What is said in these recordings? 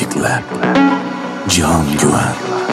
Müzikle Can Güven.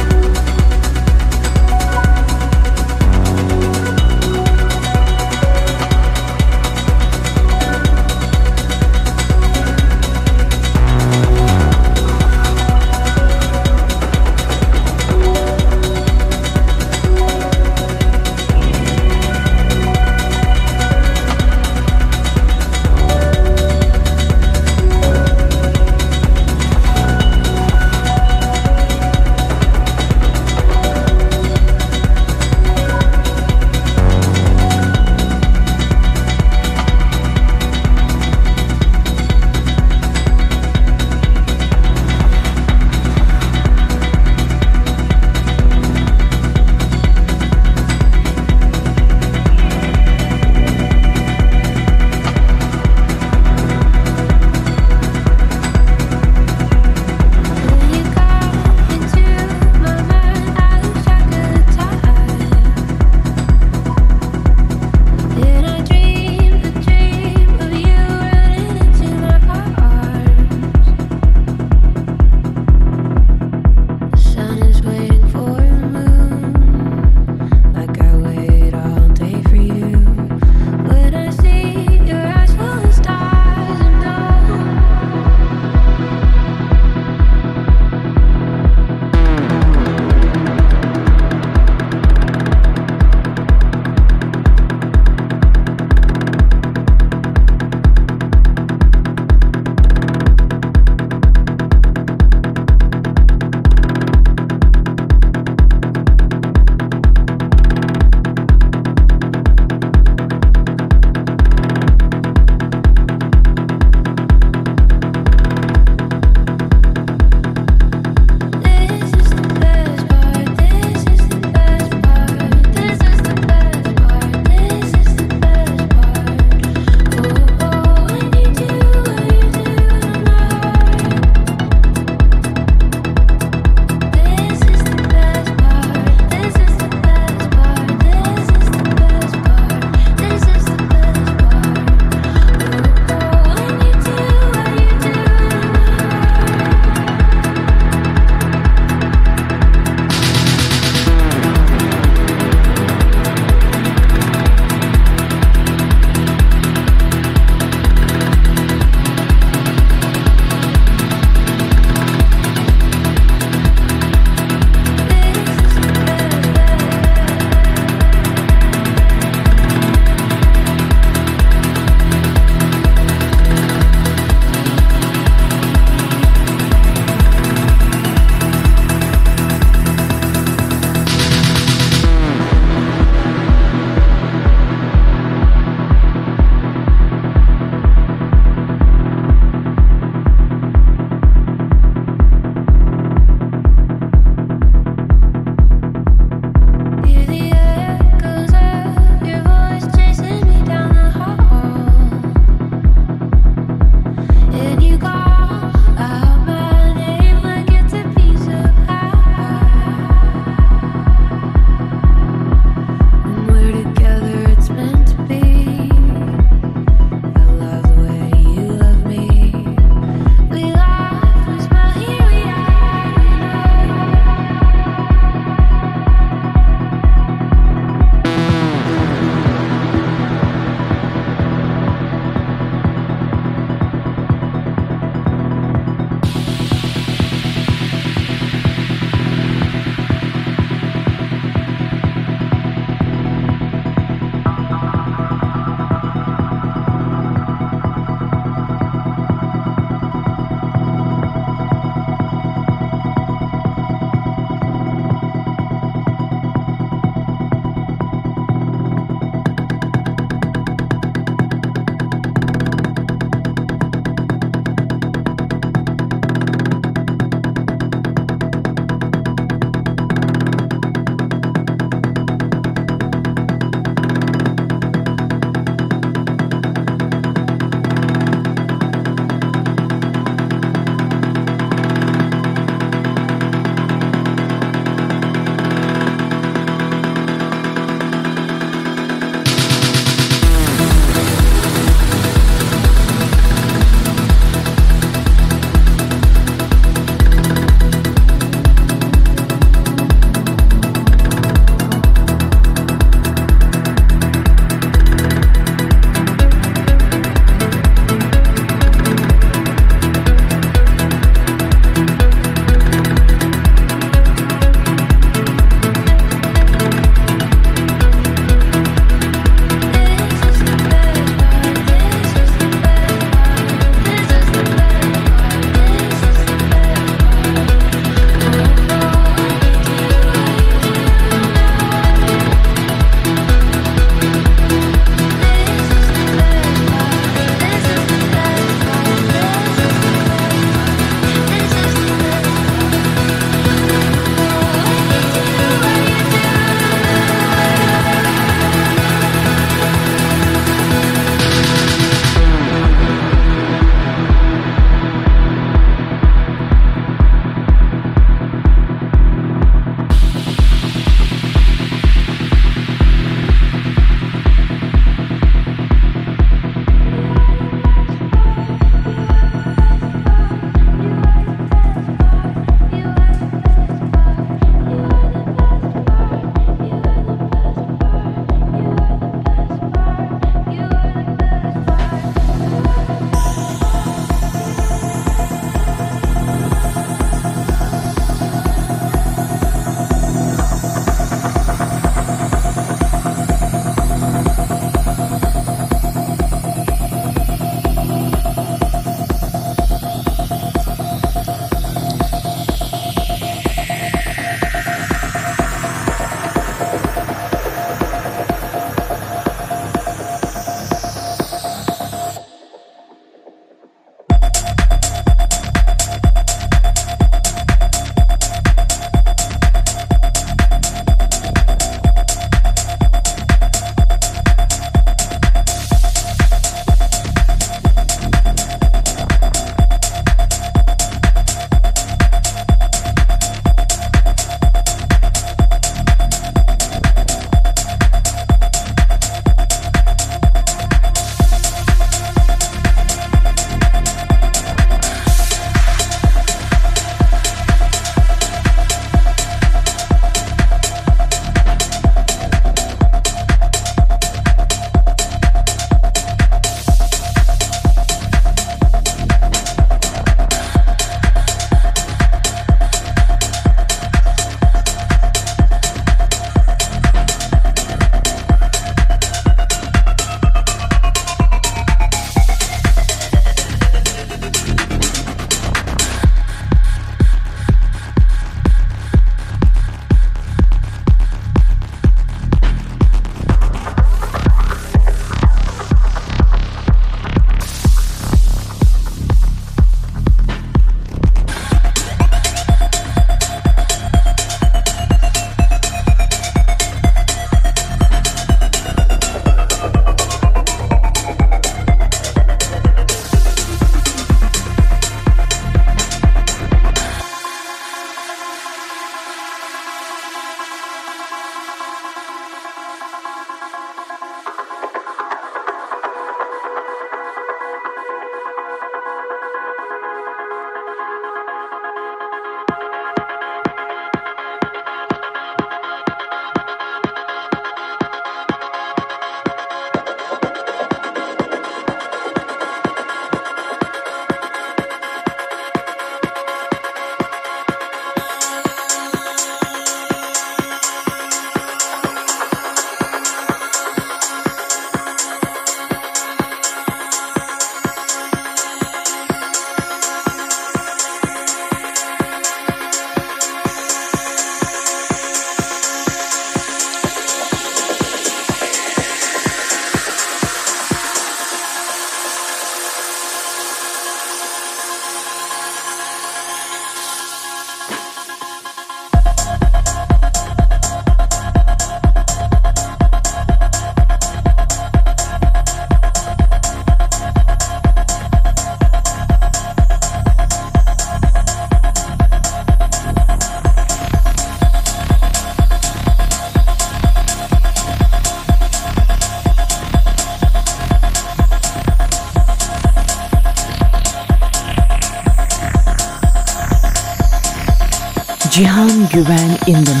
Güven in the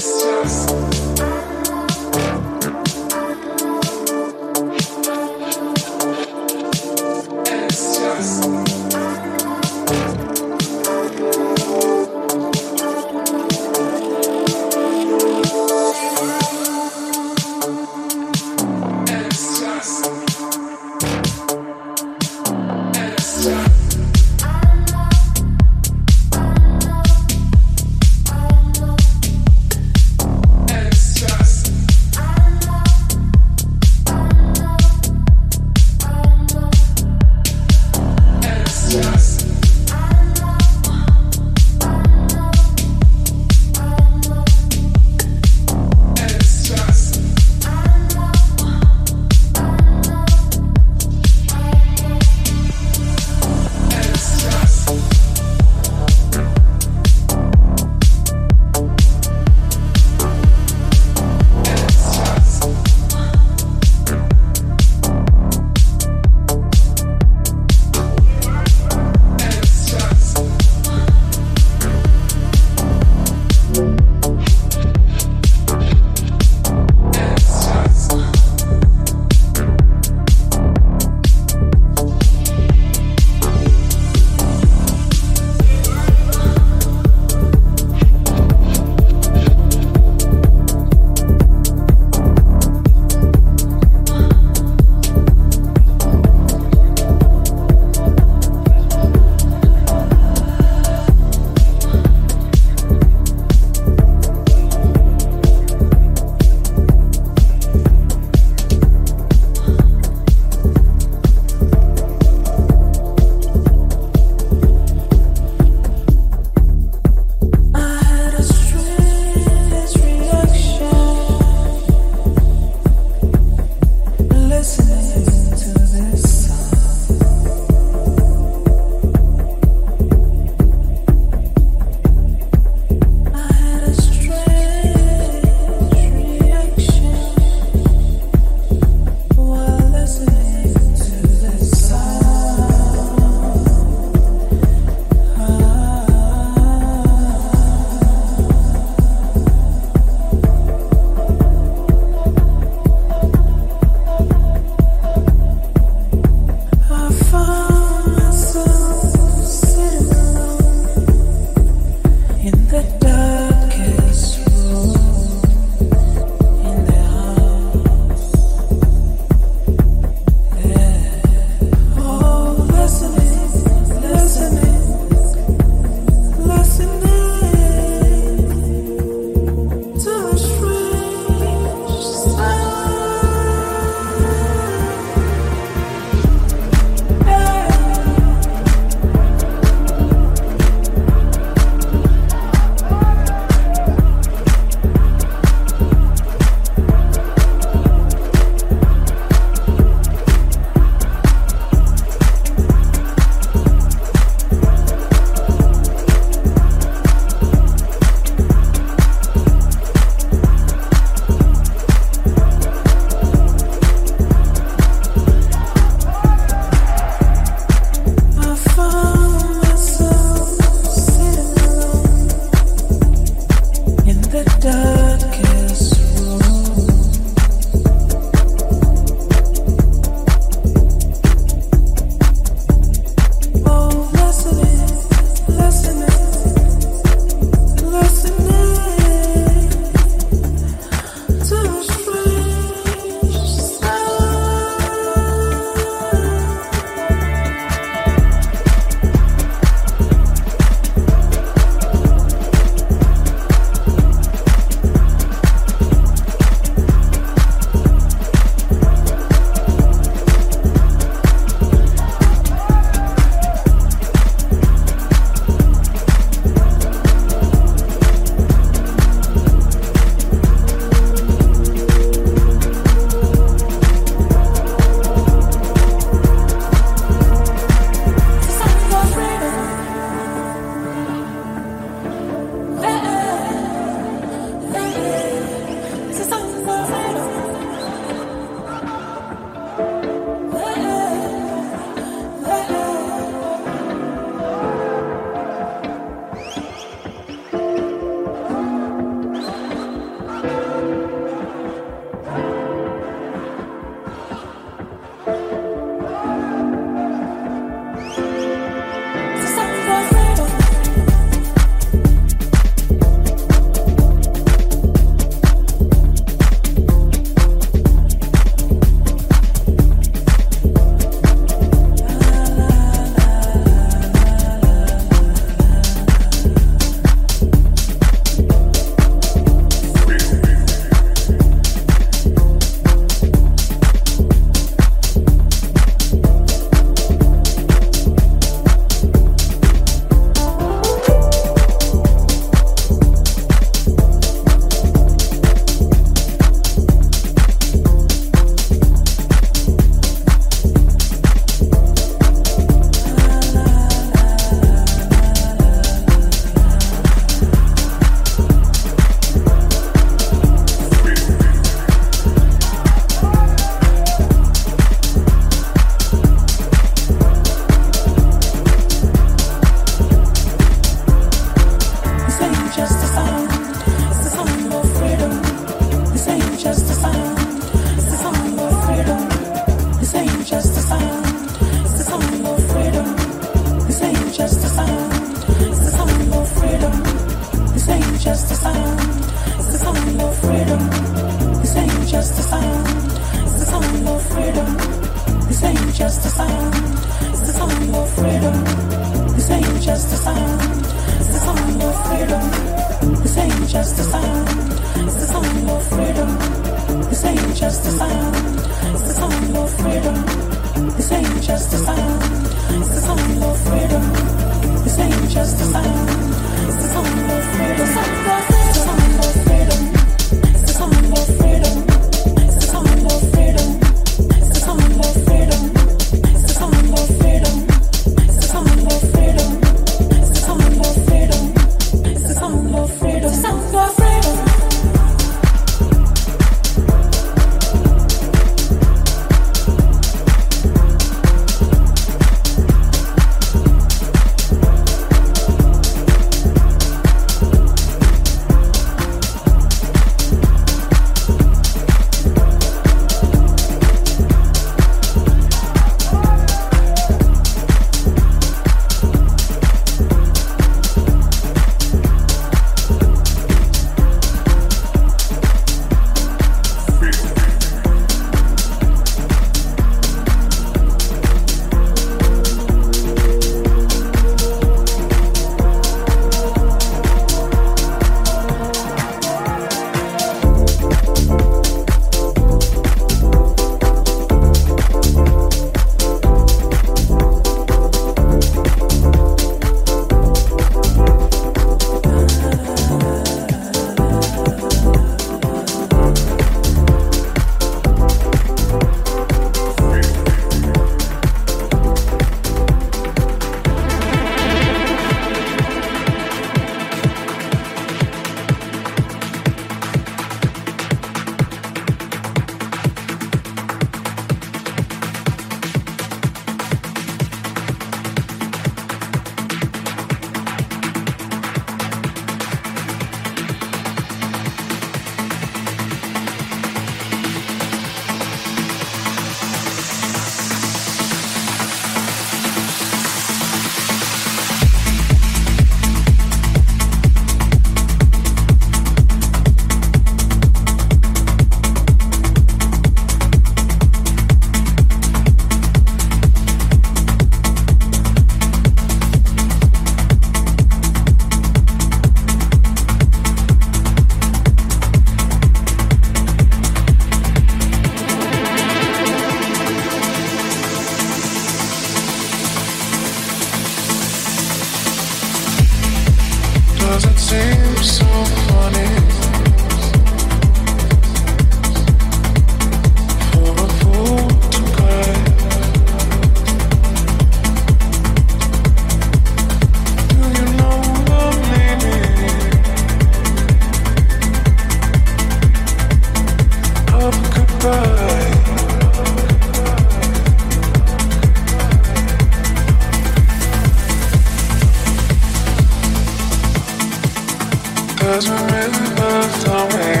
Cause we're in the time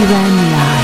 喜欢你啊。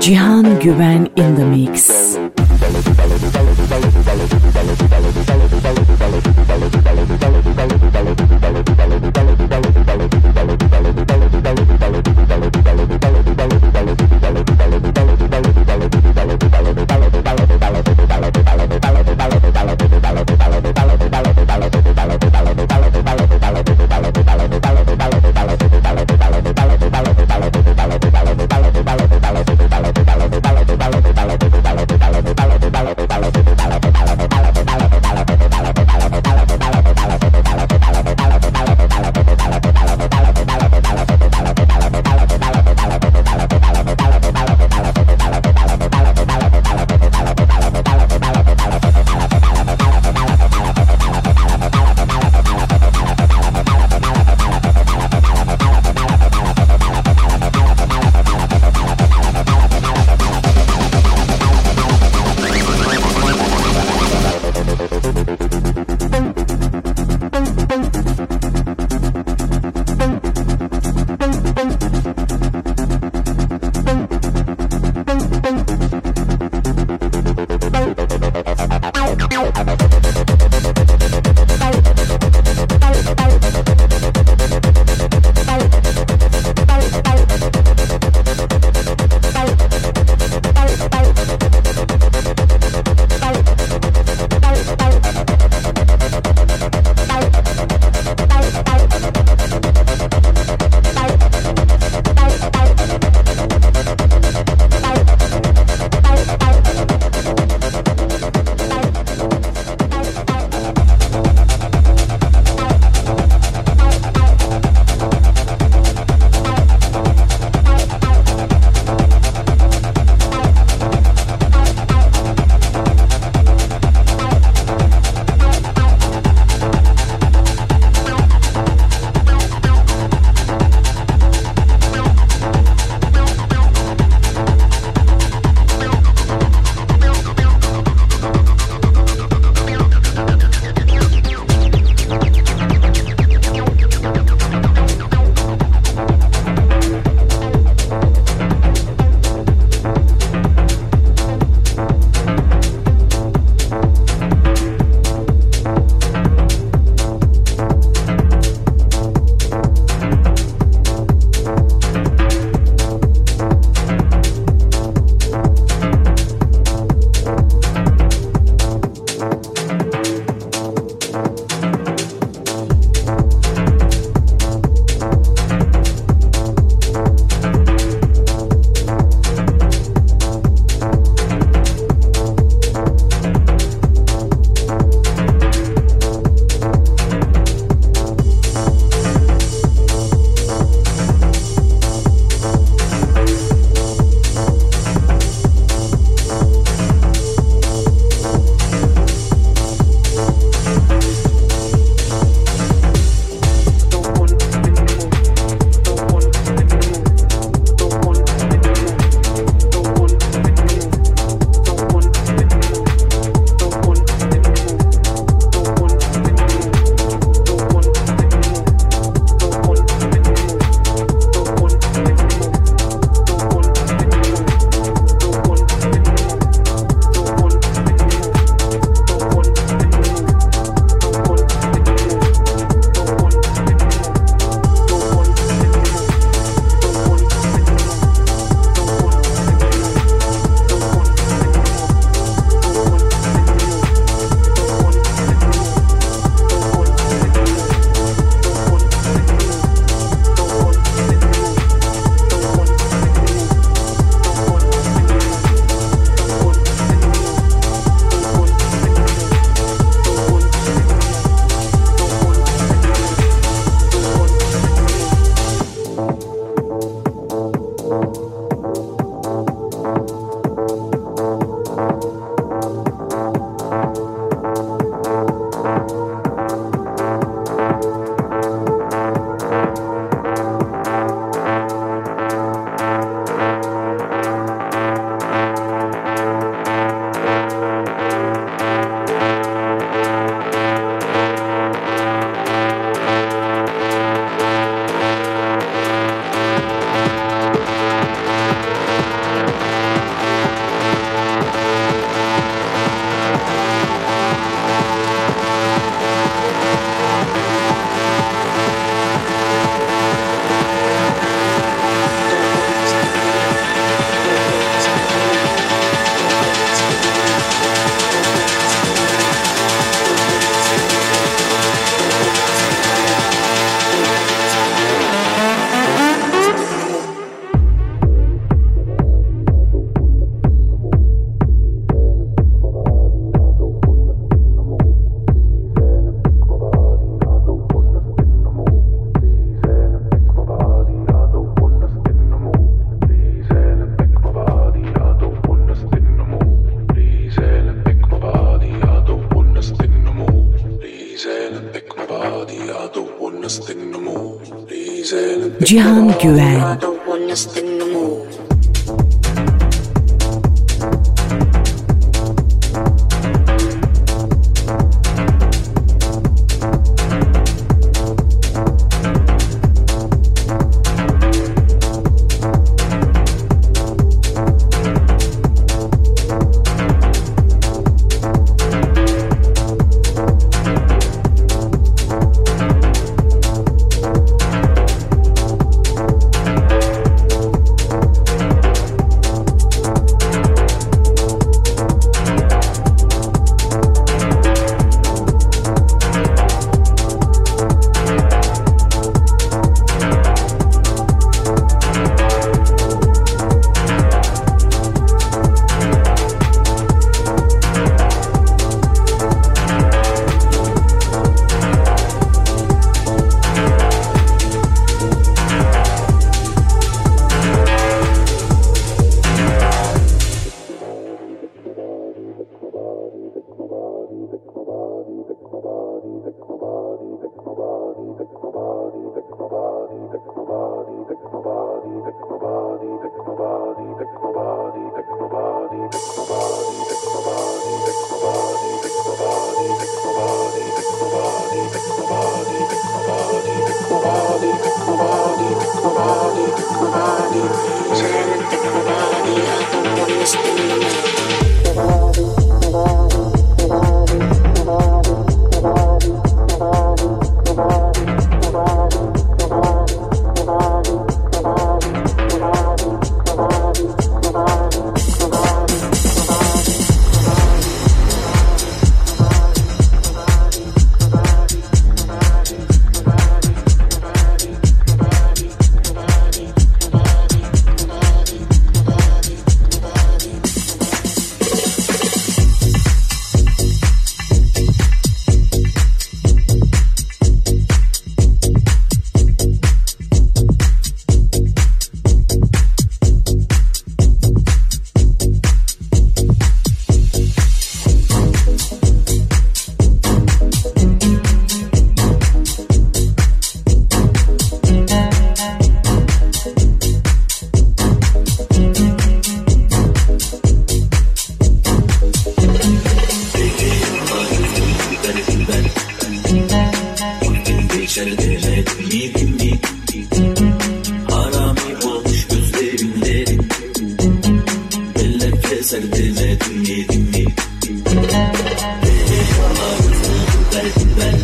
Cihan Güven in the mix. Hallelujah. Cihan Güven Sen